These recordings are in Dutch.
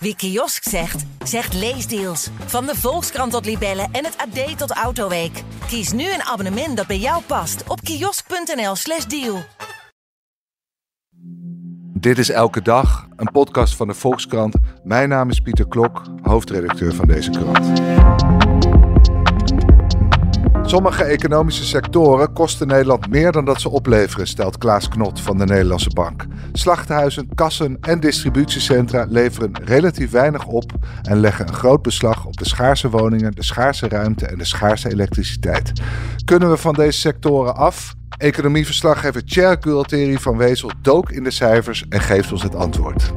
Wie kiosk zegt, zegt leesdeals. Van de Volkskrant tot Libellen en het AD tot Autoweek. Kies nu een abonnement dat bij jou past op kiosk.nl/slash deal. Dit is Elke Dag, een podcast van de Volkskrant. Mijn naam is Pieter Klok, hoofdredacteur van deze krant. Sommige economische sectoren kosten Nederland meer dan dat ze opleveren, stelt Klaas Knot van de Nederlandse Bank. Slachthuizen, kassen en distributiecentra leveren relatief weinig op en leggen een groot beslag op de schaarse woningen, de schaarse ruimte en de schaarse elektriciteit. Kunnen we van deze sectoren af? Economieverslaggever Tjerk Gualteri van Wezel dook in de cijfers en geeft ons het antwoord.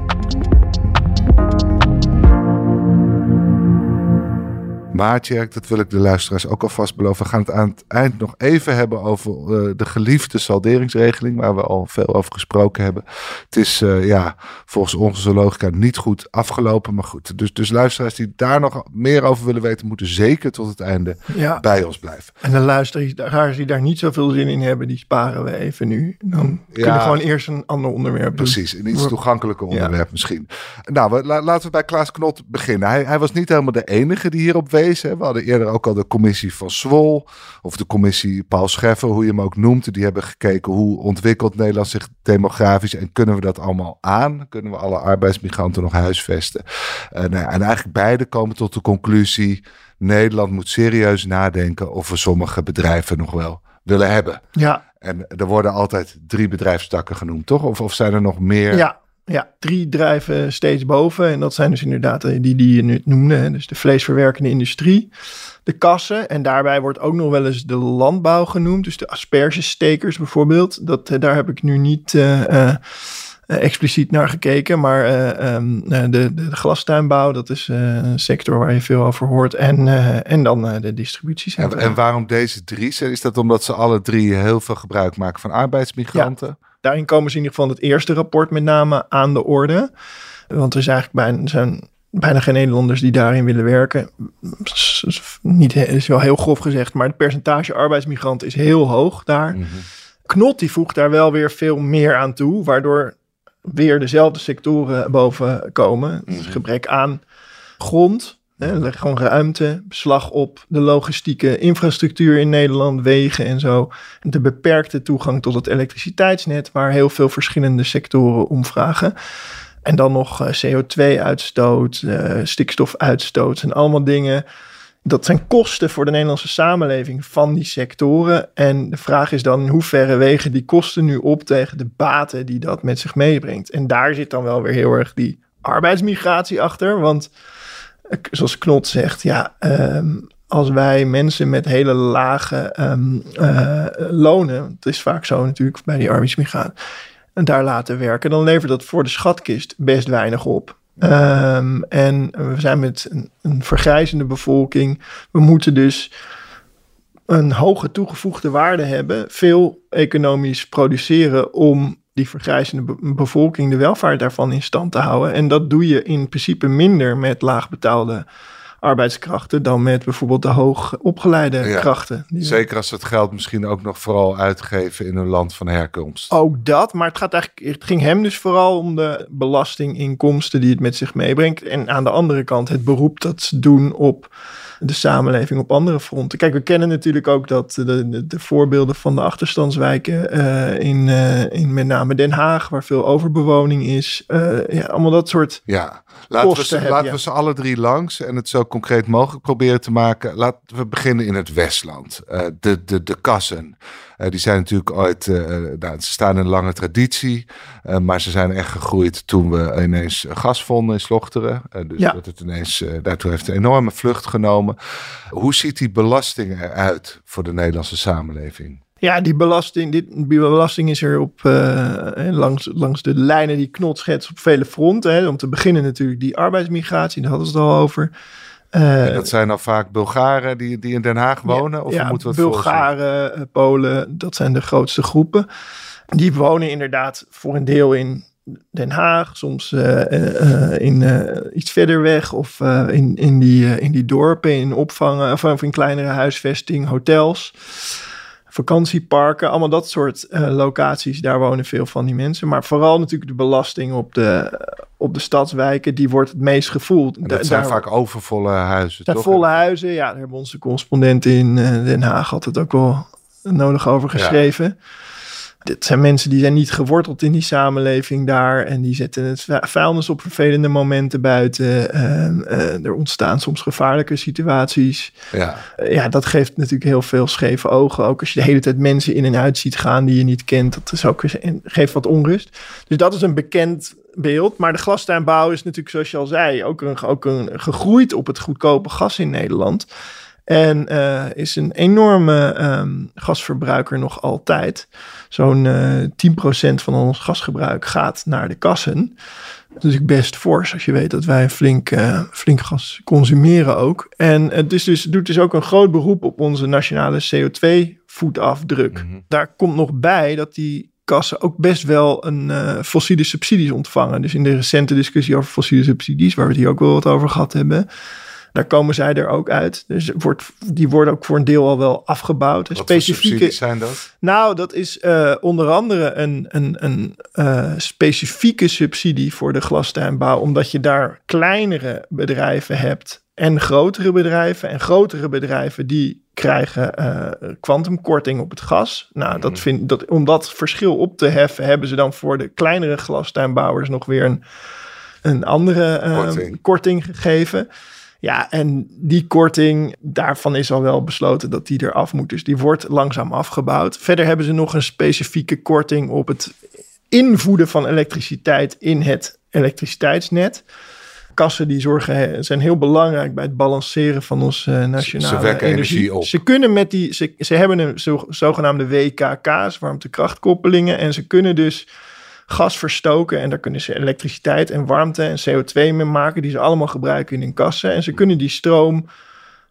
Maar dat wil ik de luisteraars ook alvast beloven. We gaan het aan het eind nog even hebben over uh, de geliefde salderingsregeling, waar we al veel over gesproken hebben. Het is uh, ja, volgens onze logica niet goed afgelopen, maar goed. Dus, dus luisteraars die daar nog meer over willen weten, moeten zeker tot het einde ja. bij ons blijven. En de luisteraars die daar niet zoveel zin in hebben, die sparen we even nu. Dan ja, kunnen we gewoon eerst een ander onderwerp doen. Precies, een iets toegankelijker onderwerp ja. misschien. Nou, we, la, laten we bij Klaas Knot beginnen. Hij, hij was niet helemaal de enige die hierop wees. We hadden eerder ook al de commissie van Zwol, of de commissie Paul Scheffer, hoe je hem ook noemt. Die hebben gekeken hoe ontwikkelt Nederland zich demografisch en kunnen we dat allemaal aan? Kunnen we alle arbeidsmigranten nog huisvesten? Uh, nou ja, en eigenlijk beide komen tot de conclusie, Nederland moet serieus nadenken of we sommige bedrijven nog wel willen hebben. Ja. En er worden altijd drie bedrijfstakken genoemd, toch? Of, of zijn er nog meer? Ja, ja, drie drijven steeds boven. En dat zijn dus inderdaad eh, die die je nu noemde. Dus de vleesverwerkende industrie, de kassen. En daarbij wordt ook nog wel eens de landbouw genoemd. Dus de aspergestekers bijvoorbeeld. Dat, eh, daar heb ik nu niet uh, expliciet naar gekeken. Maar um, de, de, de, glastuinbouw, dat is een sector waar je veel over hoort. En, en dan de distributiecentra. En, en waarom deze drie? Is dat omdat ze alle drie heel veel gebruik maken van arbeidsmigranten? Ja. Daarin komen ze in ieder geval het eerste rapport met name aan de orde. Want er is eigenlijk bijna, zijn bijna geen Nederlanders die daarin willen werken. Niet, is wel heel grof gezegd, maar het percentage arbeidsmigranten is heel hoog daar. Mm Knot die voegt daar wel weer veel meer aan toe, waardoor weer dezelfde sectoren boven komen. Mm gebrek aan grond, Hè, gewoon ruimte, beslag op de logistieke infrastructuur in Nederland, wegen en zo. En de beperkte toegang tot het elektriciteitsnet, waar heel veel verschillende sectoren om vragen. En dan nog eh, CO2-uitstoot, uh, stikstofuitstoot en allemaal dingen. Dat zijn kosten voor de Nederlandse samenleving van die sectoren. En de vraag is dan in hoeverre wegen die kosten nu op tegen de baten die dat met zich meebrengt. En daar zit dan wel weer heel erg die arbeidsmigratie achter. Want zoals Knot zegt, ja, ehm, als wij mensen met hele lage um, uh, lonen, het is vaak zo natuurlijk bij die arbeidsmigratie, en daar laten werken, dan levert dat voor de schatkist best weinig op. Um, en we zijn met een vergrijzende bevolking. We moeten dus een hoge toegevoegde waarde hebben, veel economisch produceren om die vergrijzende bevolking, de welvaart daarvan in stand te houden. En dat doe je in principe minder met laagbetaalde arbeidskrachten dan met bijvoorbeeld de hoog opgeleide krachten. Zeker als ze het geld misschien ook nog vooral uitgeven in hun land van herkomst. Ook dat, maar het, gaat eigenlijk, het ging hem dus vooral om de belastinginkomsten die het met zich meebrengt. En aan de andere kant het beroep dat ze doen op de samenleving op andere fronten. Kijk, we kennen natuurlijk ook dat de, de, de voorbeelden van de achterstandswijken uh, in, uh, in met name Den Haag, waar veel overbewoning is. Uh, ja, allemaal dat soort. Ja, laten, we ze, laten we ze alle drie langs en het zo concreet mogelijk proberen te maken. Laten we beginnen in het Westland. de, de, de kassen. Uh, die zijn natuurlijk ooit, uh, nou, ze staan in een lange traditie, uh, maar ze zijn echt gegroeid toen we ineens gas vonden in Slochteren. dus ja. dat het ineens, daartoe heeft een enorme vlucht genomen. Hoe ziet die belasting eruit voor de Nederlandse samenleving? Ja, die belasting, die belasting is er op, langs, langs de lijnen die Knot schetst op vele fronten. Hè. Om te beginnen natuurlijk die arbeidsmigratie, daar hadden ze het al over. Uh, dat zijn dan vaak Bulgaren die, die in Den Haag wonen? Ja, of ja, moeten we Bulgaren, uh, Polen, dat zijn de grootste groepen. Die wonen inderdaad voor een deel in Den Haag, soms uh, in iets verder weg of in, in, die, in die dorpen, in opvangen of in kleinere huisvesting, hotels. Vakantieparken, allemaal dat soort uh, locaties. Daar wonen veel van die mensen. Maar vooral natuurlijk de belasting op de, op de stadswijken, die wordt het meest gevoeld. En dat zijn vaak overvolle huizen, toch? volle huizen, ja. Daar hebben onze correspondenten in Den Haag altijd ook wel nodig over geschreven. Ja dit zijn mensen die zijn niet geworteld in die samenleving daar. En die zetten het vuilnis op vervelende momenten buiten. Ehm, eh, er ontstaan soms gevaarlijke situaties. Ja. Uh, ja, dat geeft natuurlijk heel veel scheve ogen. Ook als je de hele tijd mensen in en uit ziet gaan die je niet kent. Dat is ook, geeft wat onrust. Dus dat is een bekend beeld. Maar de glastuinbouw is natuurlijk, zoals je al zei, ook, een, ook een, gegroeid op het goedkope gas in Nederland. En uh, is een enorme um, gasverbruiker nog altijd. Zo'n uh, eh, 10% van ons gasgebruik gaat naar de kassen. Dat is best fors als je weet dat wij flink, uh, flink gas consumeren ook. En het is dus, doet dus ook een groot beroep op onze nationale CO2-voetafdruk. Mm -hmm. Daar komt nog bij dat die kassen ook best wel een uh, fossiele subsidies ontvangen. Dus in de recente discussie over fossiele subsidies, waar we het hier ook wel wat over gehad hebben daar komen zij er ook uit. Dus wordt, die worden ook voor een deel al wel afgebouwd. Wat specifieke zijn dat? Nou, dat is uh, onder andere een, een, een uh, specifieke subsidie voor de glastuinbouw, omdat je daar kleinere bedrijven hebt en grotere bedrijven. En grotere bedrijven die krijgen kwantumkorting uh, op het gas. Nou, dat mhm. vind, dat, om dat verschil op te heffen, hebben ze dan voor de kleinere glastuinbouwers nog weer een, een andere korting. korting gegeven. Ja, en die korting, daarvan is al wel besloten dat die eraf moet. Dus die wordt langzaam afgebouwd. Verder hebben ze nog een specifieke korting op het invoeden van elektriciteit in het elektriciteitsnet. Kassen die zorgen zijn heel belangrijk bij het balanceren van onze uh, nationale ze energie. energie op. Ze kunnen met die, ze, ze hebben een zogenaamde WKK's, warmtekrachtkoppelingen, en ze kunnen dus gas verstoken. En daar kunnen ze elektriciteit en warmte en CO2 mee maken, die ze allemaal gebruiken in hun kassen. En ze kunnen die stroom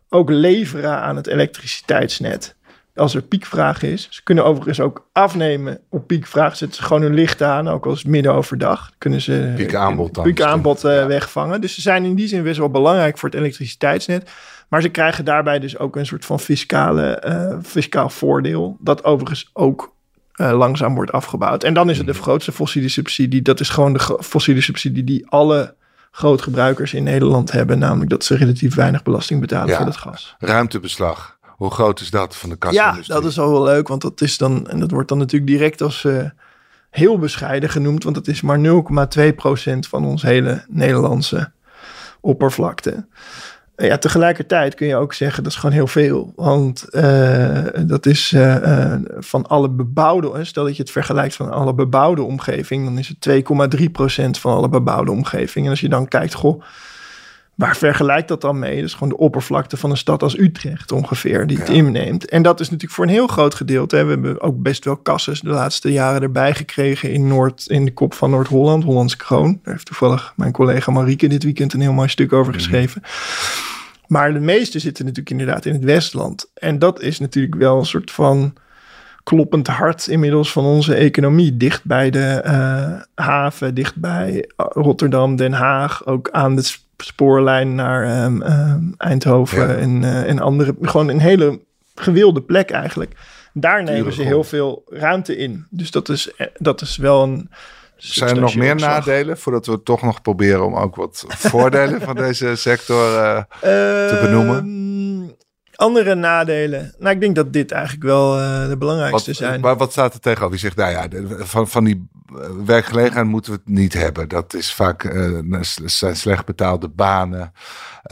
ook leveren aan het elektriciteitsnet. Als er piekvraag is. Ze kunnen overigens ook afnemen op piekvraag. Zetten ze gewoon hun licht aan, ook als het midden overdag. Kunnen ze piekaanbod, piekaanbod uh, wegvangen. Dus ze zijn in die zin best wel belangrijk voor het elektriciteitsnet. Maar ze krijgen daarbij dus ook een soort van fiscale, uh, fiscaal voordeel. Dat overigens ook uh, langzaam wordt afgebouwd. En dan is het de mhm. grootste fossiele subsidie. Dat is gewoon de fossiele subsidie die alle grootgebruikers in Nederland hebben. Namelijk dat ze relatief weinig belasting betalen voor het gas. Ruimtebeslag. Hoe groot is dat van de kast? Ja, dat is al wel leuk. Want dat is dan, en dat wordt dan natuurlijk direct als uh, heel bescheiden genoemd. Want dat is maar 0,2% van ons hele Nederlandse oppervlakte ja, tegelijkertijd kun je ook zeggen dat is gewoon heel veel. Want uh, dat is uh, van alle bebouwde, stel dat je het vergelijkt van alle bebouwde omgeving, dan is het 2,3% van alle bebouwde omgeving. En als je dan kijkt, goh, Waar vergelijkt dat dan mee? Is gewoon de oppervlakte van een stad als Utrecht ongeveer, die het inneemt. En dat is natuurlijk voor een heel groot gedeelte. Hè. We hebben ook best wel kassen de laatste jaren erbij gekregen in, Noord, in de kop van Noord-Holland, Hollands Kroon. Daar heeft toevallig mijn collega Marieke dit weekend een heel mooi stuk over mhm. geschreven. Maar de meeste zitten natuurlijk inderdaad in het Westland. En dat is natuurlijk wel een soort van kloppend hart inmiddels van onze economie. Dicht bij de uh, haven, dicht bij Rotterdam, Den Haag, ook aan de spoorlijn naar um, um, Eindhoven en, uh, en andere. Gewoon een hele gewilde plek eigenlijk. Daar nemen ze heel veel ruimte in. Dus dat is, eh, dat is wel een. Zijn er nog meer nadelen voordat we toch nog proberen om ook wat voordelen van deze sector uh, te benoemen? Andere nadelen. Nou, ik denk dat dit eigenlijk wel uh, de belangrijkste wat, zijn. Maar wat staat er tegenover? Je zegt, nou ja, van, van die werkgelegenheid moeten we het niet hebben. Dat is vaak uh, zijn slecht betaalde banen.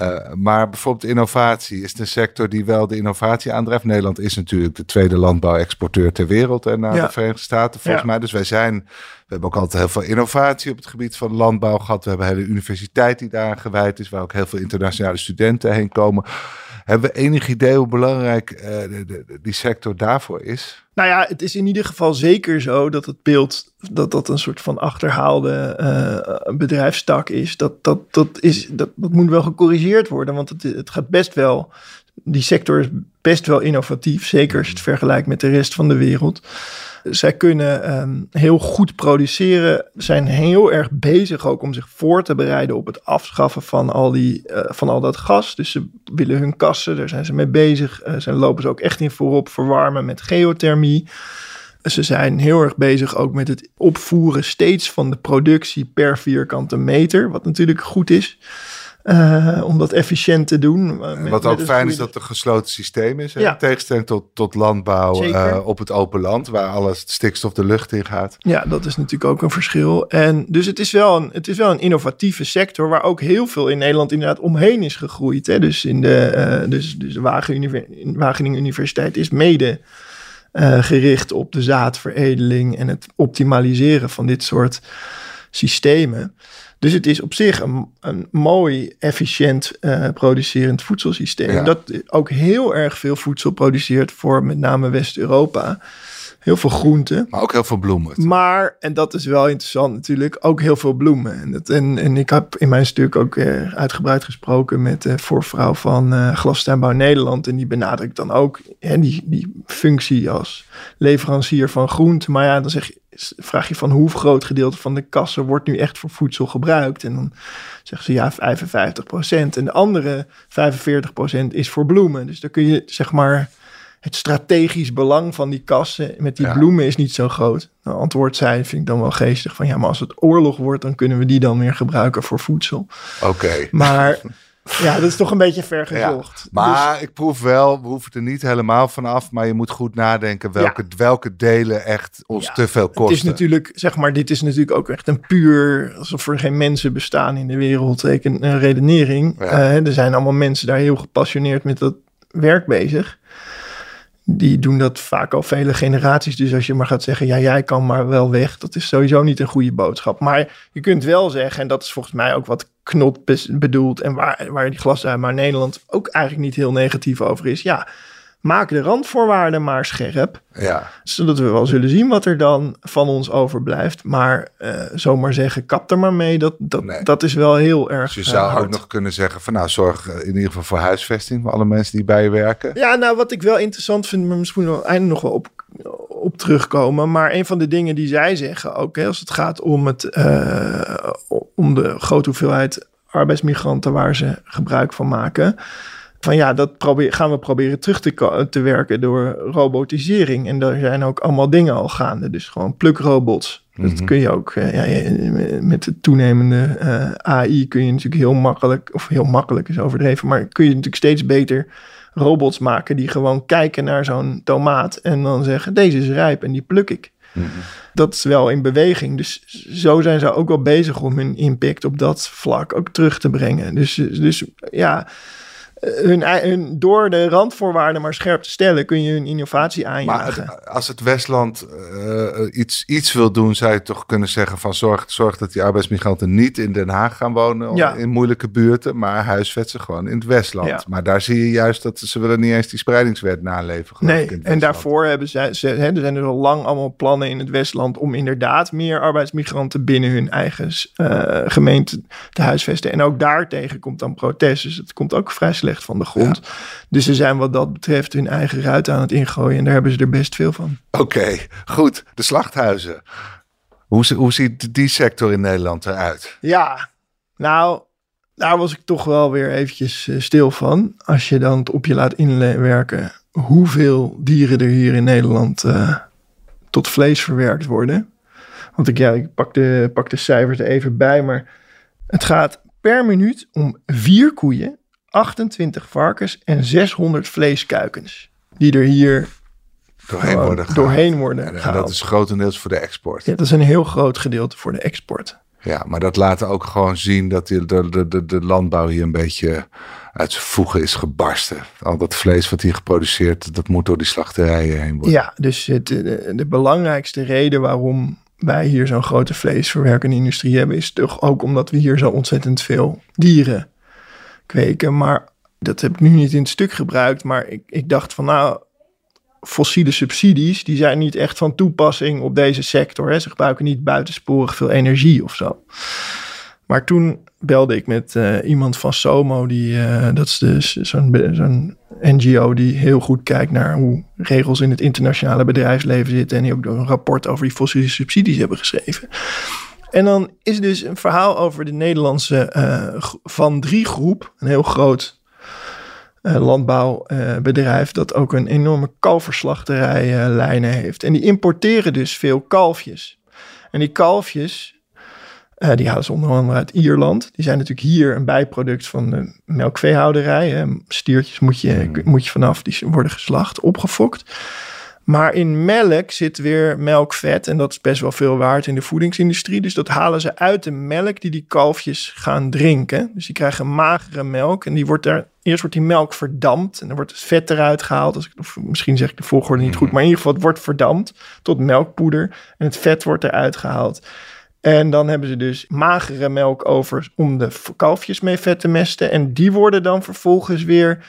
Uh, maar bijvoorbeeld innovatie is de sector die wel de innovatie aandrijft. Nederland is natuurlijk de tweede landbouwexporteur ter wereld en naar de Verenigde Staten volgens mij. Dus wij zijn, we hebben ook altijd heel veel innovatie op het gebied van landbouw gehad. We hebben een hele universiteit die daar gewijd is, waar ook heel veel internationale studenten heen komen. Hebben we enig idee hoe belangrijk de, die sector daarvoor is? Nou ja, het is in ieder geval zeker zo dat het beeld dat dat een soort van achterhaalde uh, bedrijfstak is. Dat, dat, dat, is dat, dat moet wel gecorrigeerd worden, want het, het gaat best wel die sector is best wel innovatief, zeker als je het vergelijkt met de rest van de wereld. Zij kunnen ehm, heel goed produceren, zijn heel erg bezig ook om zich voor te bereiden op het afschaffen van al, die, uh, van al dat gas. Dus ze willen hun kassen, daar zijn ze mee bezig. Uh, ze lopen ze ook echt in voorop, verwarmen met geothermie. Ze zijn heel erg bezig ook met het opvoeren steeds van de productie per vierkante meter, wat natuurlijk goed is. Uh, om dat efficiënt te doen. Uh, Wat ook fijn is dat het een gesloten systeem is. Ja. In tegenstelling tot, tot landbouw uh, op het open land, waar alles stikstof de lucht in gaat. Ja, dat is natuurlijk ook een verschil. En dus het is wel een, het is wel een innovatieve sector, waar ook heel veel in Nederland inderdaad omheen is gegroeid. Hè? Dus, in de, dus, dus de Wageningen Universiteit is mede gericht op de zaadveredeling en het optimaliseren van dit soort systemen. Dus het is op zich een, een mooi, efficiënt uh, producerend voedselsysteem. Dat ook heel erg veel voedsel produceert voor met name West-Europa. Heel veel groenten. Maar ook heel veel bloemen. Maar, en dat is wel interessant natuurlijk, ook heel veel bloemen. En, dat, en, en ik heb in mijn stuk ook uh, uitgebreid gesproken met de voorvrouw van uh, Glastuinbouw Nederland. En die benadrukt dan ook hè, die, die functie als leverancier van groenten. Maar ja, dan zeg je, vraag je van hoe groot gedeelte van de kassen wordt nu echt voor voedsel gebruikt. En dan zeggen ze ja, 55 procent. En de andere 45 procent is voor bloemen. Dus dan kun je zeg maar het strategisch belang van die kassen met die bloemen is niet zo groot. Nou, antwoord zij, vind ik dan wel geestig, van ja, maar als het oorlog wordt, dan kunnen we die dan weer gebruiken voor voedsel. Oké. Maar ja, dat is toch een beetje ver gezocht. maar dus- ik proef wel, we hoeven er niet helemaal vanaf, maar je moet goed nadenken welke, welke delen echt ons te veel kosten. Het is natuurlijk, zeg maar, dit is natuurlijk ook echt een puur, alsof er geen mensen bestaan in de wereld, een redenering. Uh, er zijn allemaal mensen daar heel gepassioneerd met dat werk bezig die doen dat vaak al vele generaties. Dus als je maar gaat zeggen, ja, jij kan maar wel weg, dat is sowieso niet een goede boodschap. Maar je kunt wel zeggen, en dat is volgens mij ook wat Knot bedoelt en waar, waar die glasruim maar Nederland ook eigenlijk niet heel negatief over is. Ja, maak de randvoorwaarden maar scherp. Ja. Zodat we wel zullen zien wat er dan van ons overblijft. Maar uh, zomaar zeggen, kap er maar mee, dat, dat, dat is wel heel erg Dus je zou uh, ook nog kunnen zeggen van nou, zorg in ieder geval voor huisvesting voor alle mensen die bij je werken. Ja, nou wat ik wel interessant vind, maar misschien wel eindelijk nog wel op, op terugkomen. Maar een van de dingen die zij zeggen ook, hè, als het gaat om, het, uh, om de grote hoeveelheid arbeidsmigranten waar ze gebruik van maken van ja, dat probeer, gaan we proberen terug te, te werken door robotisering. En daar zijn ook allemaal dingen al gaande. Dus gewoon plukrobots. Dat mhm. kun je ook, uh, ja, met de toenemende uh, AI kun je natuurlijk heel makkelijk, of heel makkelijk is overdreven, maar kun je natuurlijk steeds beter robots maken die gewoon kijken naar zo'n tomaat en dan zeggen, deze is rijp en die pluk ik. Mhm. Dat is wel in beweging. Dus zo zijn ze ook wel bezig om hun impact op dat vlak ook terug te brengen. Dus, dus ja, hun, hun, door de randvoorwaarden maar scherp te stellen, kun je hun innovatie aanjagen. Maar als het Westland uh, iets, iets wil doen, zou je toch kunnen zeggen van zorg, zorg dat die arbeidsmigranten niet in Den Haag gaan wonen, ja. in moeilijke buurten, maar huisvet ze gewoon in het Westland. Ja. Maar daar zie je juist dat ze willen niet eens die spreidingswet naleven. Nee, en daarvoor hebben zij, ze, hè, er zijn er al lang allemaal plannen in het Westland om inderdaad meer arbeidsmigranten binnen hun eigen uh, gemeente te huisvesten. En ook daartegen komt dan protest. Dus het komt ook vrij slecht van de grond. Dus ze zijn wat dat betreft hun eigen ruit aan het ingooien. En daar hebben ze er best veel van. Oké, goed. De slachthuizen. Hoe, hoe ziet die sector in Nederland eruit? Ja, nou, daar was ik toch wel weer eventjes eh, stil van. Als je dan op je laat inwerken hoeveel dieren er hier in Nederland uh, tot vlees verwerkt worden. Want ik, ja, ik pak de, pak de cijfers er even bij, maar het gaat per minuut om vier koeien 28 varkens en 600 vleeskuikens. Die er hier doorheen worden gehaald. Doorheen worden en, en, dat is grotendeels voor de export. Ja, dat is een heel groot gedeelte voor de export. Ja, maar dat laat ook gewoon zien dat de, de, de, de landbouw hier een beetje uit zijn voegen is gebarsten. Al dat vlees wat hier geproduceerd, dat moet door die slachterijen heen worden. Ja, dus het, de, de belangrijkste reden waarom wij hier zo'n grote vleesverwerkende industrie hebben, is toch ook omdat we hier zo ontzettend veel dieren Maar dat heb ik nu niet in het stuk gebruikt. Maar ik, ik dacht van nou, fossiele subsidies, die zijn niet echt van toepassing op deze sector. Hè. Ze gebruiken niet buitensporig veel energie of zo. Maar toen belde ik met uh, iemand van Somo, die, uh, dat is dus zo'n zo'n NGO die heel goed kijkt naar hoe regels in het internationale bedrijfsleven zitten. En die ook een rapport over die fossiele subsidies hebben geschreven. En dan is dus een verhaal over de Nederlandse uh, Van Drie groep. Een heel groot uh, landbouwbedrijf dat ook een enorme kalverslachterijlijnen heeft. En die importeren dus veel kalfjes. En die kalfjes, uh, die halen ze onder andere uit Ierland. Die zijn natuurlijk hier een bijproduct van de melkveehouderij. Hè. Stiertjes moet je, hmm. moet je vanaf, die worden geslacht, opgefokt. Maar in melk zit weer melkvet en dat is best wel veel waard in de voedingsindustrie. Dus dat halen ze uit de melk die die kalfjes gaan drinken. Dus die krijgen magere melk en die wordt daar, eerst wordt die melk verdampt en dan wordt het vet eruit gehaald. Als ik, of misschien zeg ik de volgorde niet goed, mhm. maar in ieder geval het wordt verdampt tot melkpoeder en het vet wordt eruit gehaald. En dan hebben ze dus magere melk over om de kalfjes mee vet te mesten. En die worden dan vervolgens weer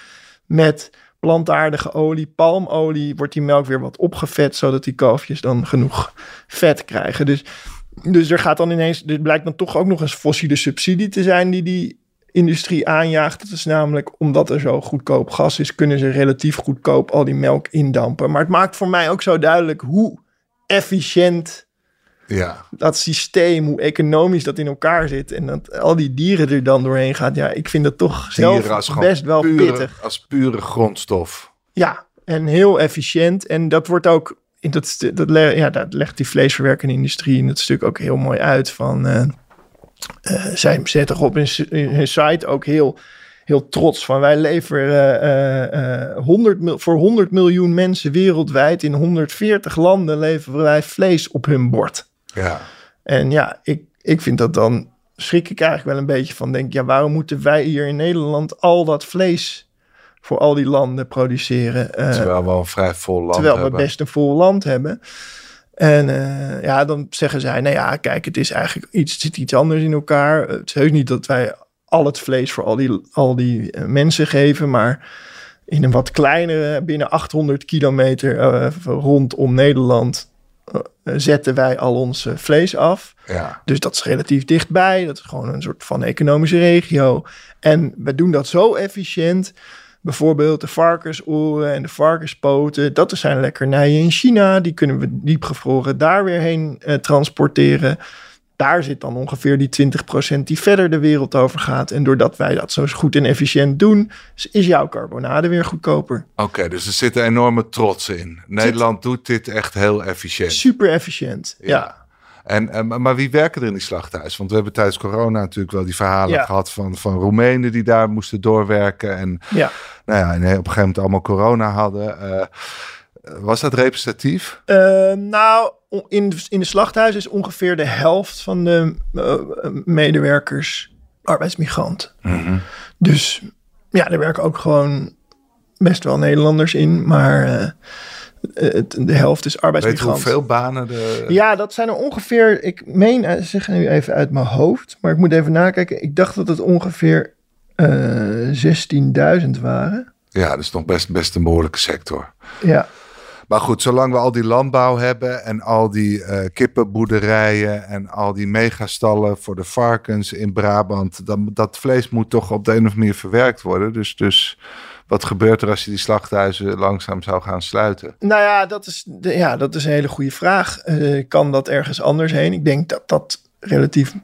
met plantaardige olie, palmolie, wordt die melk weer wat opgevet, zodat die kalfjes dan genoeg vet krijgen. Dus, dus er gaat dan ineens, er blijkt dan toch ook nog eens fossiele subsidie te zijn die die industrie aanjaagt. Dat is namelijk omdat er zo goedkoop gas is, kunnen ze relatief goedkoop al die melk indampen. Maar het maakt voor mij ook zo duidelijk hoe efficiënt ja. Dat systeem, hoe economisch dat in elkaar zit en dat al die dieren er dan doorheen gaat. Ja, ik vind dat toch zelf best wel pittig. Als pure grondstof. Ja, en heel efficiënt. En dat wordt ook, in dat, dat, ja, dat legt die vleesverwerkende industrie in dat stuk ook heel mooi uit. Van, uh, uh, zij zetten op hun site ook heel heel trots van. Wij leveren uh, uh, 100 voor 100 miljoen mensen wereldwijd in 140 landen leveren wij vlees op hun bord. Ja. En ja, ik, ik vind dat dan schrik ik eigenlijk wel een beetje van. Denk, ja, waarom moeten wij hier in Nederland al dat vlees voor al die landen produceren? Uh, terwijl we een vrij vol land terwijl hebben. we best een vol land hebben. En uh, ja, dan zeggen zij, nou ja, kijk, het is eigenlijk iets, het zit iets anders in elkaar. Het is heus niet dat wij al het vlees voor al die, al die uh, mensen geven, maar in een wat kleinere, binnen 800 kilometer rondom Nederland, zetten wij al ons uh, vlees af. Ja. Dus dat is relatief dichtbij. Dat is gewoon een soort van economische regio. En we doen dat zo efficiënt. Bijvoorbeeld de varkensoren en de varkenspoten. Dat zijn lekkernijen in China. Die kunnen we diepgevroren daar weer heen uh, transporteren. Daar zit dan ongeveer die 20% die verder de wereld over gaat. En doordat wij dat zo goed en efficiënt doen, is jouw carbonade weer goedkoper. Oké, okay, dus er zit een enorme trots in. Nederland doet dit echt heel efficiënt. Super efficiënt, ja. ja. En, maar wie werken er in die slachthuis? Want we hebben tijdens corona natuurlijk wel die verhalen ja. gehad van, van Roemenen die daar moesten doorwerken. En ja. nou ja, en op een gegeven moment allemaal corona hadden. Uh, was dat representatief? Uh, nou, in, in de slachthuis is ongeveer de helft van de uh, medewerkers arbeidsmigrant. Mm -hmm. Dus ja, er werken ook gewoon best wel Nederlanders in, maar uh, het, de helft is arbeidsmigrant. Weet hoeveel banen de... Ja, dat zijn er ongeveer, ik meen, zeg nu even uit mijn hoofd, maar ik moet even nakijken. Ik dacht dat het ongeveer 16.000 waren. Ja, dat is nog best, best een behoorlijke sector. Ja. Maar goed, zolang we al die landbouw hebben en al die uh, kippenboerderijen en al die megastallen voor de varkens in Brabant, dan, dat vlees moet toch op de een of andere manier verwerkt worden. Dus, dus wat gebeurt er als je die slachthuizen langzaam zou gaan sluiten? Nou ja, dat is, ja, dat is een hele goede vraag. Uh, kan dat ergens anders heen? Ik denk dat dat relatief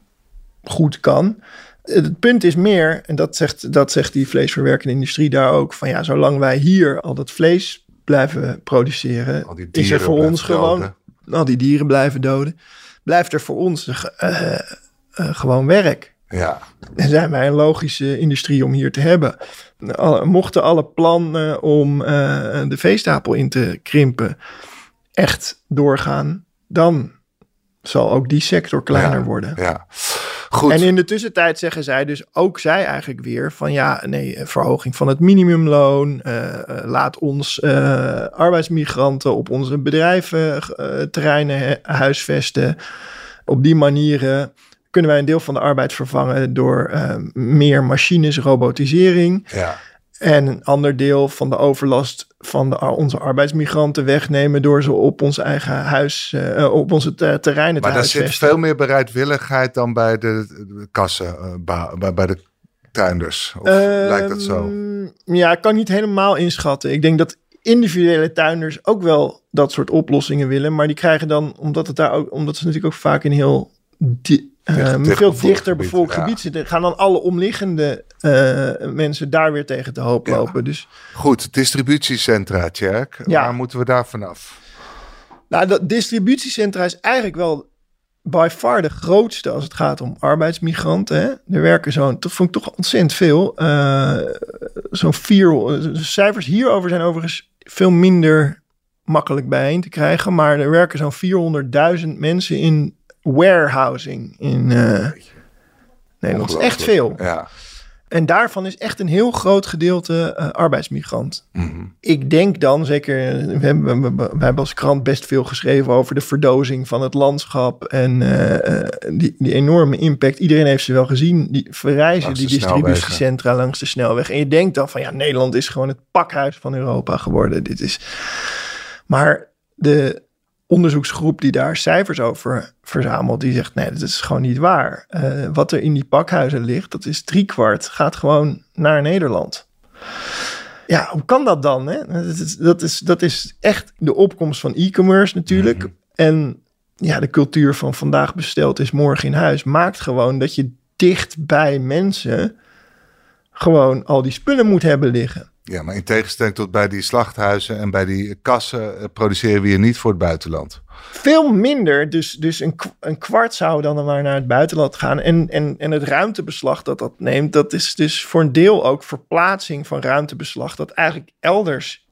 goed kan. Het punt is meer, en dat zegt, dat zegt die vleesverwerkende industrie daar ook, van ja, zolang wij hier al dat vlees blijven produceren, is er voor ons gewoon, al die dieren blijven doden, blijft er voor ons uh, uh, gewoon werk. Ja. En zijn wij een logische industrie om hier te hebben. Alle, mochten alle plannen om de veestapel in te krimpen echt doorgaan, dan zal ook die sector kleiner ja, worden. Ja. Goed. En in de tussentijd zeggen zij dus ook zij eigenlijk weer van ja, nee, verhoging van het minimumloon. Uh, laat ons uh, arbeidsmigranten op onze bedrijventerreinen huisvesten. Op die manieren kunnen wij een deel van de arbeid vervangen door meer machines, robotisering. Ja. En een ander deel van de overlast van de, onze arbeidsmigranten wegnemen door ze op ons eigen huis, uh, op onze te, terreinen te Maar daar zit veel meer bereidwilligheid dan bij de, de kassen, uh, bij, bij de tuinders? Of lijkt dat zo? Ehm, ja, ik kan niet helemaal inschatten. Ik denk dat individuele tuinders ook wel dat soort oplossingen willen. Maar die krijgen dan, omdat, het daar ook, omdat ze natuurlijk ook vaak in heel di uh, veel dichter bevolkt gebied, zitten, gaan dan alle omliggende uh, mensen daar weer tegen te hoop lopen. Dus, Goed, distributiecentra, Tjerk. Ja. Waar moeten we daar vanaf? Nou, dat distributiecentra is eigenlijk wel by far de grootste als het gaat om arbeidsmigranten. Hè? Er werken zo'n, dat vond ik toch ontzettend veel. Uh, zo'n vier, de cijfers hierover zijn overigens veel minder makkelijk bijeen te krijgen. Maar er werken zo'n 400.000 mensen in warehousing in uh, Nederland. Dat is echt veel. Ja. En daarvan is echt een heel groot gedeelte uh, arbeidsmigrant. Mm -hmm. Ik denk dan, zeker, we hebben, we, we, hebben als krant best veel geschreven over de verdozing van het landschap en uh, die, die, enorme impact. Iedereen heeft ze wel gezien, die verrijzen die distributiecentra langs de snelweg. En je denkt dan van ja, Nederland is gewoon het pakhuis van Europa geworden. Dit is. Maar de onderzoeksgroep die daar cijfers over verzamelt, die zegt nee, dat is gewoon niet waar. Uh, wat er in die pakhuizen ligt, dat is driekwart, gaat gewoon naar Nederland. Ja, hoe kan dat dan? Hè? Dat, is, dat, is, dat is echt de opkomst van e-commerce natuurlijk. Mm -hmm. En ja, de cultuur van vandaag besteld is morgen in huis maakt gewoon dat je dicht bij mensen gewoon al die spullen moet hebben liggen. Ja, maar in tegenstelling tot bij die slachthuizen en bij die kassen produceren we hier niet voor het buitenland. Veel minder, dus, dus een, een kwart zou dan maar naar het buitenland gaan. En, en, en het ruimtebeslag dat dat neemt, dat is dus voor een deel ook verplaatsing van ruimtebeslag dat eigenlijk elders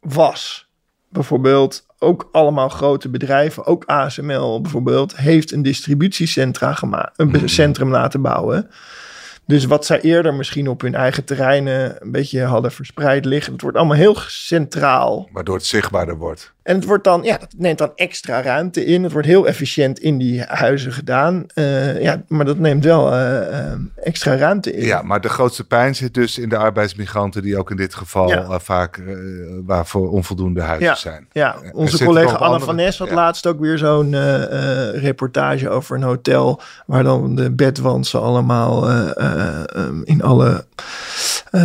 was. Bijvoorbeeld ook allemaal grote bedrijven, ook ASML bijvoorbeeld, heeft een distributiecentra gemaakt, een mm. centrum laten bouwen. Dus wat zij eerder misschien op hun eigen terreinen een beetje hadden verspreid liggen, het wordt allemaal heel centraal. Waardoor het zichtbaarder wordt. En het wordt dan, ja, dat neemt dan extra ruimte in. Het wordt heel efficiënt in die huizen gedaan. Uh, ja, maar dat neemt wel uh, uh, extra ruimte in. Ja, maar de grootste pijn zit dus in de arbeidsmigranten, die ook in dit geval ja. vaak waarvoor onvoldoende huizen ja. zijn. Ja, onze collega Anne andere... van Nes had ja. laatst ook weer zo'n reportage over een hotel waar dan de bedwantsen allemaal um, in alle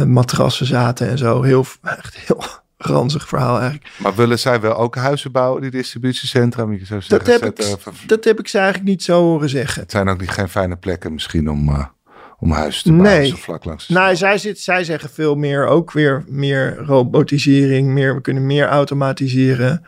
matrassen zaten en zo. Heel, echt heel ranzig verhaal eigenlijk. Maar willen zij wel ook huizen bouwen, die distributiecentra? Je zou zeggen, dat, heb ik, dat heb ik ze eigenlijk niet zo horen zeggen. Het zijn ook niet geen fijne plekken misschien om, uh, om huizen te bouwen. Nee. vlak langs nou, zij, zit, zij zeggen veel meer, ook weer meer robotisering, meer, we kunnen meer automatiseren.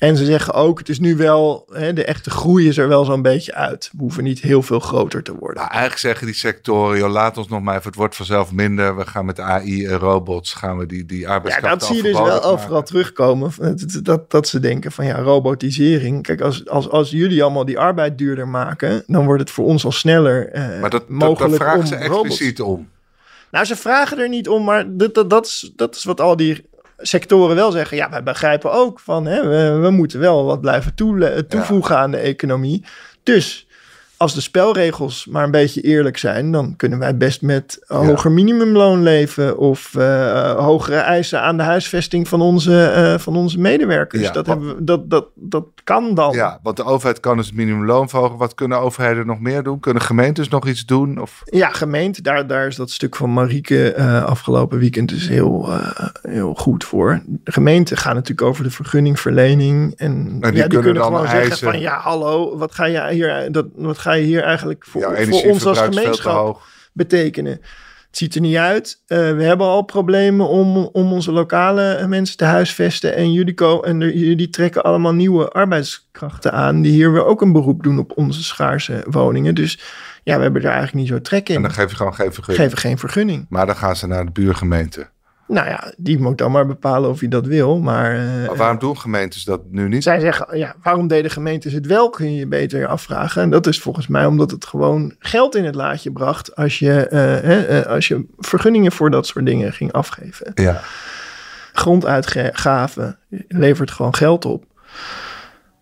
En ze zeggen ook, het is nu wel, hè, de echte groei is er wel zo'n beetje uit. We hoeven niet heel veel groter te worden. Nou, eigenlijk zeggen die sectoren, joh, laat ons nog maar even, het wordt vanzelf minder. We gaan met AI en robots, gaan we die, die arbeidskracht Ja, dat zie je dus wel overal terugkomen. Dat, dat, dat ze denken van ja, robotisering. Kijk, als, als, als jullie allemaal die arbeid duurder maken, dan wordt het voor ons al sneller eh, maar dat, mogelijk dat, dat vragen om ze expliciet robots. om. Nou, ze vragen er niet om, maar dat, dat, dat, is, dat is wat al die sectoren wel zeggen, ja, wij begrijpen ook van, hè, we, we moeten wel wat blijven toe, toevoegen ja. aan de economie. Dus als de spelregels maar een beetje eerlijk zijn, dan kunnen wij best met hoger ja. minimumloon leven of uh, hogere eisen aan de huisvesting van onze, uh, van onze medewerkers. Ja, dat, wat, hebben we, dat, dat, dat kan dan. Ja, want de overheid kan dus het minimumloon verhogen. Wat kunnen overheden nog meer doen? Kunnen gemeentes nog iets doen? Of? Ja, gemeente, daar, daar is dat stuk van Marieke uh, afgelopen weekend dus heel, heel goed voor. De gemeenten gaan natuurlijk over de vergunningverlening. En, en die, ja, die kunnen, kunnen gewoon eisen. zeggen van ja, hallo, wat ga je hier, dat, wat ga je hier eigenlijk voor, voor ons als gemeenschap betekenen? Het ziet er niet uit. Uh, we hebben al problemen om, om onze lokale mensen te huisvesten. En jullie, ko- en er, jullie trekken allemaal nieuwe arbeidskrachten aan. Die hier weer ook een beroep doen op onze schaarse woningen. Dus ja, we hebben er eigenlijk niet zo trek in. En dan geef je gewoon geen vergunning. Geven geen vergunning. Maar dan gaan ze naar de buurgemeente. Nou ja, die moet dan maar bepalen of hij dat wil. Maar, uh, maar waarom doen gemeentes dat nu niet? Zij zeggen, ja, waarom deden gemeentes het wel, kun je je beter afvragen. En dat is volgens mij omdat het gewoon geld in het laadje bracht als je, uh, uh, als je vergunningen voor dat soort dingen ging afgeven. Ja. Gronduitgaven levert gewoon geld op.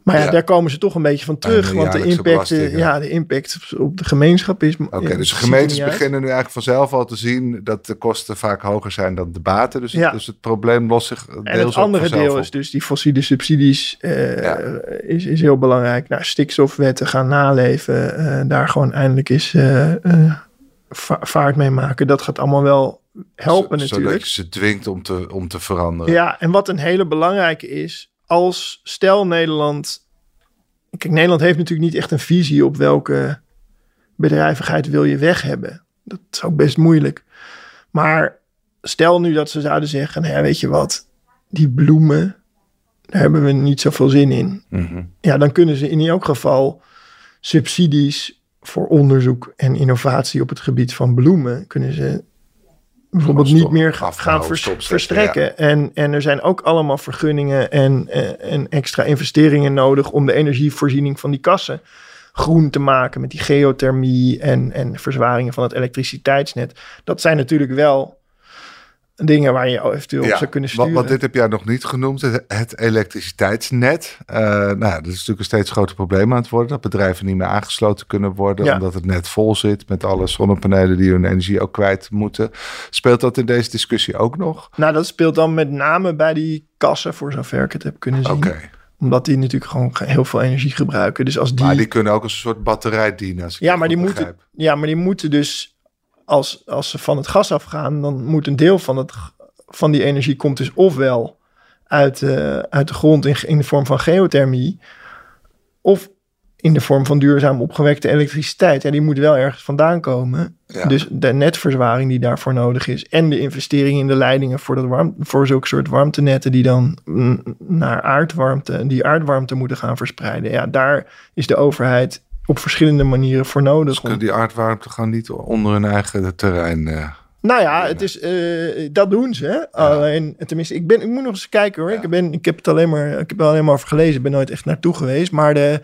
Maar ja, ja, daar komen ze toch een beetje van terug. Want de impact, ja, de impact op de gemeenschap is. Oké, okay, dus gemeentes beginnen nu eigenlijk vanzelf al te zien dat de kosten vaak hoger zijn dan de baten. Dus, ja. dus het probleem lost zich. Deels en het andere deel op. is dus die fossiele subsidies uh, ja. is, is heel belangrijk. Nou, stikstofwetten gaan naleven. Uh, daar gewoon eindelijk is uh, vaart mee maken. Dat gaat allemaal wel helpen natuurlijk. Zodat je ze dwingt om te, om te veranderen. Ja, en wat een hele belangrijke is, als stel Nederland... Kijk, Nederland heeft natuurlijk niet echt een visie op welke bedrijvigheid wil je weg hebben. Dat is ook best moeilijk. Maar stel nu dat ze zouden zeggen, nou ja, weet je wat, die bloemen, daar hebben we niet zoveel zin in. Mhm. Ja, dan kunnen ze in elk geval subsidies voor onderzoek en innovatie op het gebied van bloemen, kunnen ze bijvoorbeeld niet meer gaan verstrekken. En, en er zijn ook allemaal vergunningen en, eh, en extra investeringen nodig om de energievoorziening van die kassen groen te maken met die geothermie en, en verzwaringen van het elektriciteitsnet. Dat zijn natuurlijk wel dingen waar je eventueel op zou kunnen sturen. Want, dit heb jij nog niet genoemd, het, elektriciteitsnet. Uh, nou, dat is natuurlijk een steeds groter probleem aan het worden. Dat bedrijven niet meer aangesloten kunnen worden, omdat het net vol zit met alle zonnepanelen die hun energie ook kwijt moeten. Speelt dat in deze discussie ook nog? Nou, dat speelt dan met name bij die kassen, voor zover ik het heb kunnen zien. Oké omdat die natuurlijk gewoon heel veel energie gebruiken. Dus als die... Maar die kunnen ook als een soort batterij dienen. Als ja, maar die moeten, ja, maar die moeten dus, als, als ze van het gas afgaan, dan moet een deel van, het, van die energie komt dus ofwel uit, uh, uit de grond in, in de vorm van geothermie, of in de vorm van duurzaam opgewekte elektriciteit. Ja, die moet wel ergens vandaan komen. Dus de netverzwaring die daarvoor nodig is. En de investering in de leidingen voor, dat warm, voor zulke soort warmtenetten die dan naar aardwarmte, die aardwarmte moeten gaan verspreiden. Ja, daar is de overheid op verschillende manieren voor nodig. Dus kunnen die aardwarmte gaan niet onder hun eigen terrein... Uh... Nou ja, het is, uh, dat doen ze. Alleen, tenminste, ik, ben, ik moet nog eens kijken hoor. Ik, ben, ik heb het alleen maar, ik heb er alleen maar over gelezen. Ik ben nooit echt naartoe geweest. Maar de,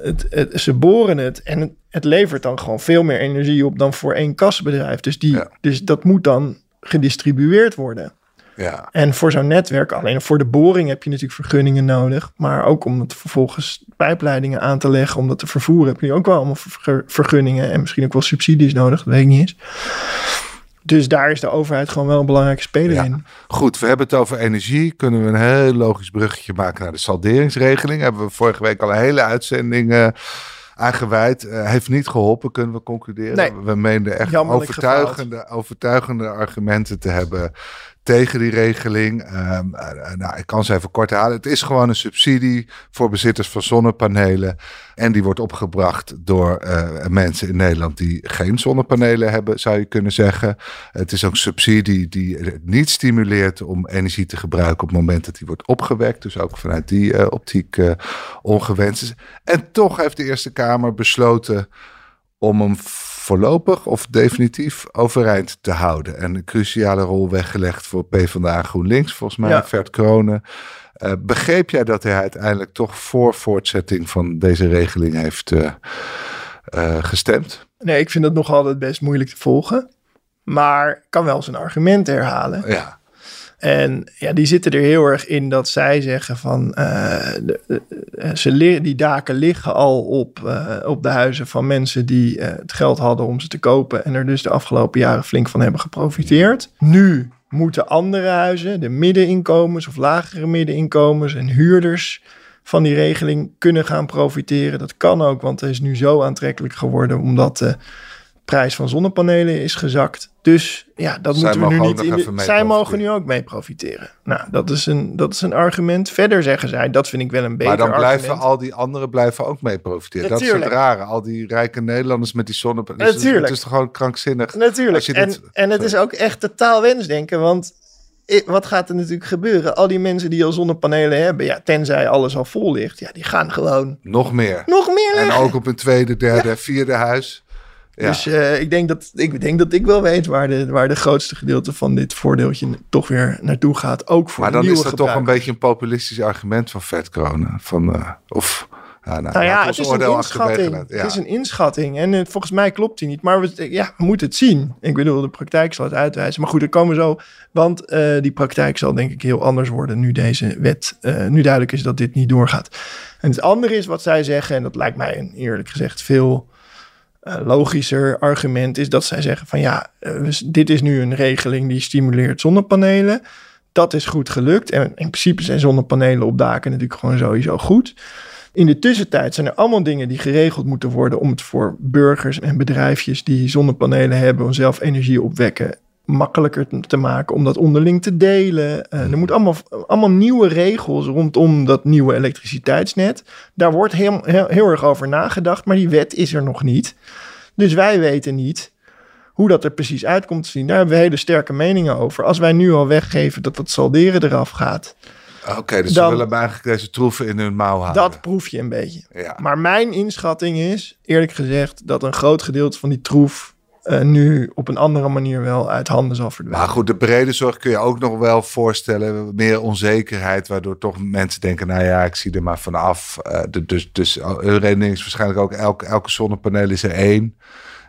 het, ze boren het en het, levert dan gewoon veel meer energie op dan voor één kasbedrijf. Dus, die, dus dat moet dan gedistribueerd worden. Ja. En voor zo'n netwerk, alleen voor de boring heb je natuurlijk vergunningen nodig. Maar ook om het vervolgens pijpleidingen aan te leggen, om dat te vervoeren, heb je ook wel allemaal vergunningen en misschien ook wel subsidies nodig. Dat weet ik niet eens. Dus daar is de overheid gewoon wel een belangrijke speler in. Goed, we hebben het over energie. Kunnen we een heel logisch bruggetje maken naar de salderingsregeling? Hebben we vorige week al een hele uitzending uh, aangeweid. Uh, heeft niet geholpen, kunnen we concluderen. Nee. We meenden echt overtuigende, overtuigende argumenten te hebben tegen die regeling. Ehm, eh, nou, ik kan ze even kort halen. Het is gewoon een subsidie voor bezitters van zonnepanelen. En die wordt opgebracht door uh, mensen in Nederland die geen zonnepanelen hebben, zou je kunnen zeggen. Het is ook subsidie die niet stimuleert om energie te gebruiken op het moment dat die wordt opgewekt. Dus ook vanuit die uh, optiek ongewenst En toch heeft de Eerste Kamer besloten om hem voorlopig of definitief overeind te houden. En een cruciale rol weggelegd voor PvdA GroenLinks, volgens mij, ja. Vert Kronen. Uh, begreep jij dat hij uiteindelijk toch voor voortzetting van deze regeling heeft uh, uh, gestemd? Nee, ik vind het nog altijd best moeilijk te volgen. Maar kan wel zijn argument herhalen. Ja. En ja, die zitten er heel erg in dat zij zeggen van uh, de, ze die daken liggen al op, uh, op de huizen van mensen die het geld hadden om ze te kopen en er dus de afgelopen jaren flink van hebben geprofiteerd. Nu moeten andere huizen, de middeninkomens of lagere middeninkomens en huurders van die regeling kunnen gaan profiteren. Dat kan ook, want het is nu zo aantrekkelijk geworden omdat prijs van zonnepanelen is gezakt. Dus ja, dat moeten we nu niet in de, Zij mogen nu ook mee profiteren. Nou, dat is, een, dat is een argument. Verder zeggen zij, dat vind ik wel een beter Maar dan blijven al die anderen blijven ook mee profiteren. Dat is het rare. Al die rijke Nederlanders met die zonnepanelen. Natuurlijk. Het is toch gewoon krankzinnig. Natuurlijk. En, en het is ook echt totaal wensdenken. Want wat gaat er natuurlijk gebeuren? Al die mensen die al zonnepanelen hebben, ja, tenzij alles al vol ligt, ja, die gaan gewoon... Nog meer. Nog meer En ook op een tweede, derde, vierde huis. Dus uh, ik, denk dat, ik denk dat ik wel weet waar de, waar de grootste gedeelte van dit voordeeltje toch weer naartoe gaat. Ook voor maar dan is dat toch een beetje een populistisch argument van vetkronen. Van, uh, of, nou, nou ja, het is, een inschatting. Ja. het is een inschatting. En uh, volgens mij klopt die niet. Maar we, ja, we moeten het zien. Ik bedoel, de praktijk zal het uitwijzen. Maar goed, er komen zo. Want die praktijk zal denk ik heel anders worden nu deze wet, nu duidelijk is dat dit niet doorgaat. En het andere is wat zij zeggen, en dat lijkt mij een, eerlijk gezegd veel logischer argument is dat zij zeggen van ja, uh, dit is nu een regeling die stimuleert zonnepanelen. Dat is goed gelukt. En in principe zijn zonnepanelen op daken natuurlijk gewoon sowieso goed. In de tussentijd zijn er allemaal dingen die geregeld moeten worden om het voor burgers en bedrijfjes die zonnepanelen hebben om zelf energie opwekken makkelijker te maken om dat onderling te delen. Uh, er moeten allemaal, allemaal nieuwe regels rondom dat nieuwe elektriciteitsnet. Daar wordt heel, heel, heel, erg over nagedacht, maar die wet is er nog niet. Dus wij weten niet hoe dat er precies uitkomt te zien. Daar hebben we hele sterke meningen over. Als wij nu al weggeven dat dat salderen eraf gaat. Oké, dus dan, we willen eigenlijk deze troeven in hun mouw houden. Dat proef je een beetje. Ja. Maar mijn inschatting is, eerlijk gezegd, dat een groot gedeelte van die troef uh, nu op een andere manier wel uit handen zal verdwijnen. Maar goed, de brede zorg kun je ook nog wel voorstellen. Meer onzekerheid, waardoor toch mensen denken, nou ja, ik zie er maar vanaf. Uh, dus, dus hun redening is waarschijnlijk ook, elke, elke zonnepaneel is er één.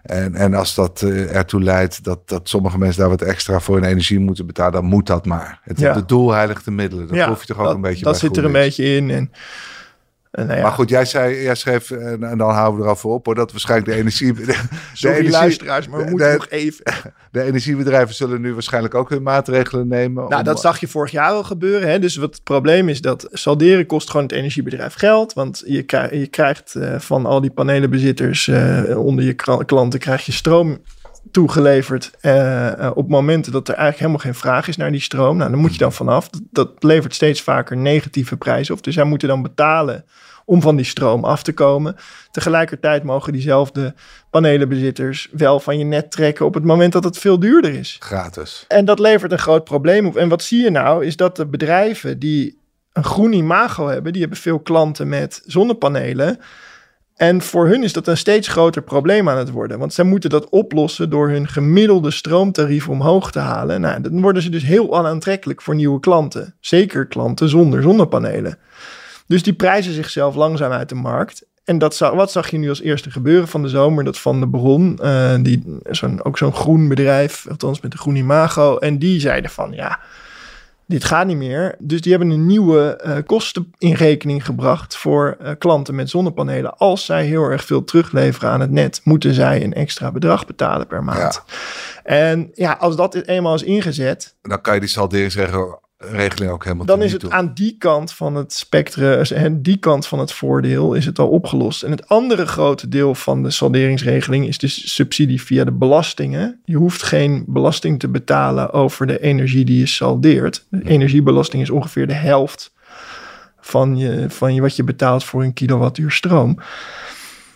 En, en als dat uh, ertoe leidt dat, dat sommige mensen daar wat extra voor hun energie moeten betalen, dan moet dat maar. Het, ja. De doel heiligt de middelen. Dat ja, proef je toch ook dat, een beetje Dat zit er een beetje in. En nou ja. Maar goed, jij, zei, jij schreef, en, en dan houden we eraf op hoor, dat waarschijnlijk de energie... De, de energie, luisteraars, maar we moeten nog even... De energiebedrijven zullen nu waarschijnlijk ook hun maatregelen nemen. Nou, dat zag je vorig jaar al gebeuren. Hè? Dus wat het probleem is, dat salderen kost gewoon het energiebedrijf geld. Want je, krijg, je krijgt uh, van al die panelenbezitters uh, onder je klanten, krijg je stroom toegeleverd uh, op momenten dat er eigenlijk helemaal geen vraag is naar die stroom. Nou, dan moet je dan vanaf. Dat, dat levert steeds vaker negatieve prijzen op. Dus zij moeten dan betalen om van die stroom af te komen. Tegelijkertijd mogen diezelfde panelenbezitters wel van je net trekken op het moment dat het veel duurder is. Gratis. En dat levert een groot probleem op. En wat zie je nou is dat de bedrijven die een groen imago hebben, die hebben veel klanten met zonnepanelen. En voor hun is dat een steeds groter probleem aan het worden. Want zij moeten dat oplossen door hun gemiddelde stroomtarief omhoog te halen. Nou, dan worden ze dus heel onaantrekkelijk voor nieuwe klanten. Zeker klanten zonder zonnepanelen. Dus die prijzen zichzelf langzaam uit de markt. En dat wat zag je nu als eerste gebeuren van de zomer? Dat van de Bron, uh, die, zo'n, ook zo'n groen bedrijf, althans met een groen imago. En die zeiden van ja, dit gaat niet meer. Dus die hebben een nieuwe uh, kosten in rekening gebracht voor uh, klanten met zonnepanelen. Als zij heel erg veel terugleveren aan het net, moeten zij een extra bedrag betalen per maand. Ja. En ja, als dat eenmaal is ingezet. Dan kan je die zeggen regeling ook helemaal Dan is het aan die kant van het spectrum, en die kant van het voordeel, is het al opgelost. En het andere grote deel van de salderingsregeling is dus subsidie via de belastingen. Je hoeft geen belasting te betalen over de energie die je saldeert. De energiebelasting is ongeveer de helft van, je, van je, wat je betaalt voor een kilowattuur stroom.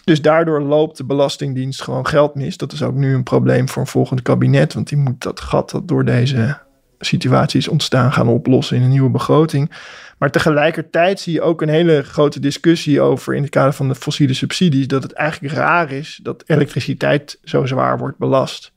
Dus daardoor loopt de Belastingdienst gewoon geld mis. Dat is ook nu een probleem voor een volgend kabinet, want die moet dat gat dat door deze situaties ontstaan gaan oplossen in een nieuwe begroting. Maar tegelijkertijd zie je ook een hele grote discussie over in het kader van de fossiele subsidies, dat het eigenlijk raar is dat elektriciteit zo zwaar wordt belast.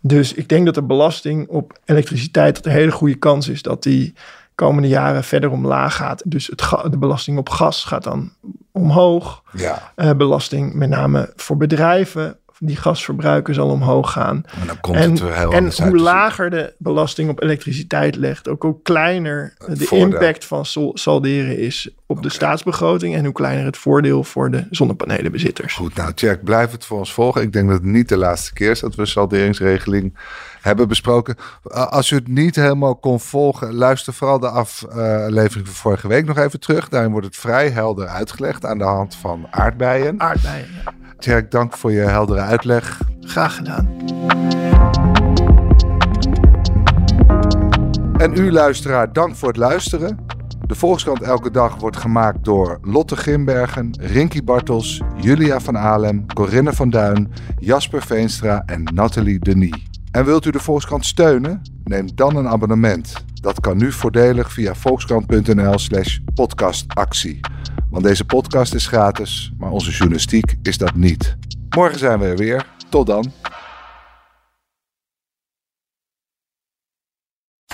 Dus ik denk dat de belasting op elektriciteit dat een hele goede kans is dat die komende jaren verder omlaag gaat. Dus het de belasting op gas gaat dan omhoog. Ja. Uh, belasting met name voor bedrijven die gasverbruiken zal omhoog gaan. En, dan komt en, het heel en hoe lager de belasting op elektriciteit legt, ook hoe kleiner de impact van salderen is op de staatsbegroting en hoe kleiner het voordeel voor de zonnepanelenbezitters. Goed, nou Jack, blijf het voor ons volgen. Ik denk dat het niet de laatste keer is dat we salderingsregeling hebben besproken. Als u het niet helemaal kon volgen, luister vooral de aflevering van vorige week nog even terug. Daarin wordt het vrij helder uitgelegd aan de hand van aardbeien. Aardbeien, ja. Tjerk, dank voor je heldere uitleg. Graag gedaan. En u luisteraar, dank voor het luisteren. De Volkskrant Elke Dag wordt gemaakt door Lotte Grimbergen, Rinky Bartels, Julia van Alem, Corinne van Duin, Jasper Veenstra en Nathalie Denis. En wilt u de Volkskrant steunen? Neem dan een abonnement. Dat kan nu voordelig via volkskrant.nl slash podcastactie. Want deze podcast is gratis, maar onze journalistiek is dat niet. Morgen zijn we er weer. Tot dan.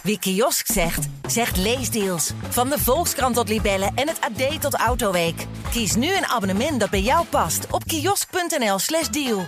Wie kiosk zegt, zegt leesdeals. Van de Volkskrant tot Libellen en het AD tot Autoweek. Kies nu een abonnement dat bij jou past op kiosk.nl/slash deal.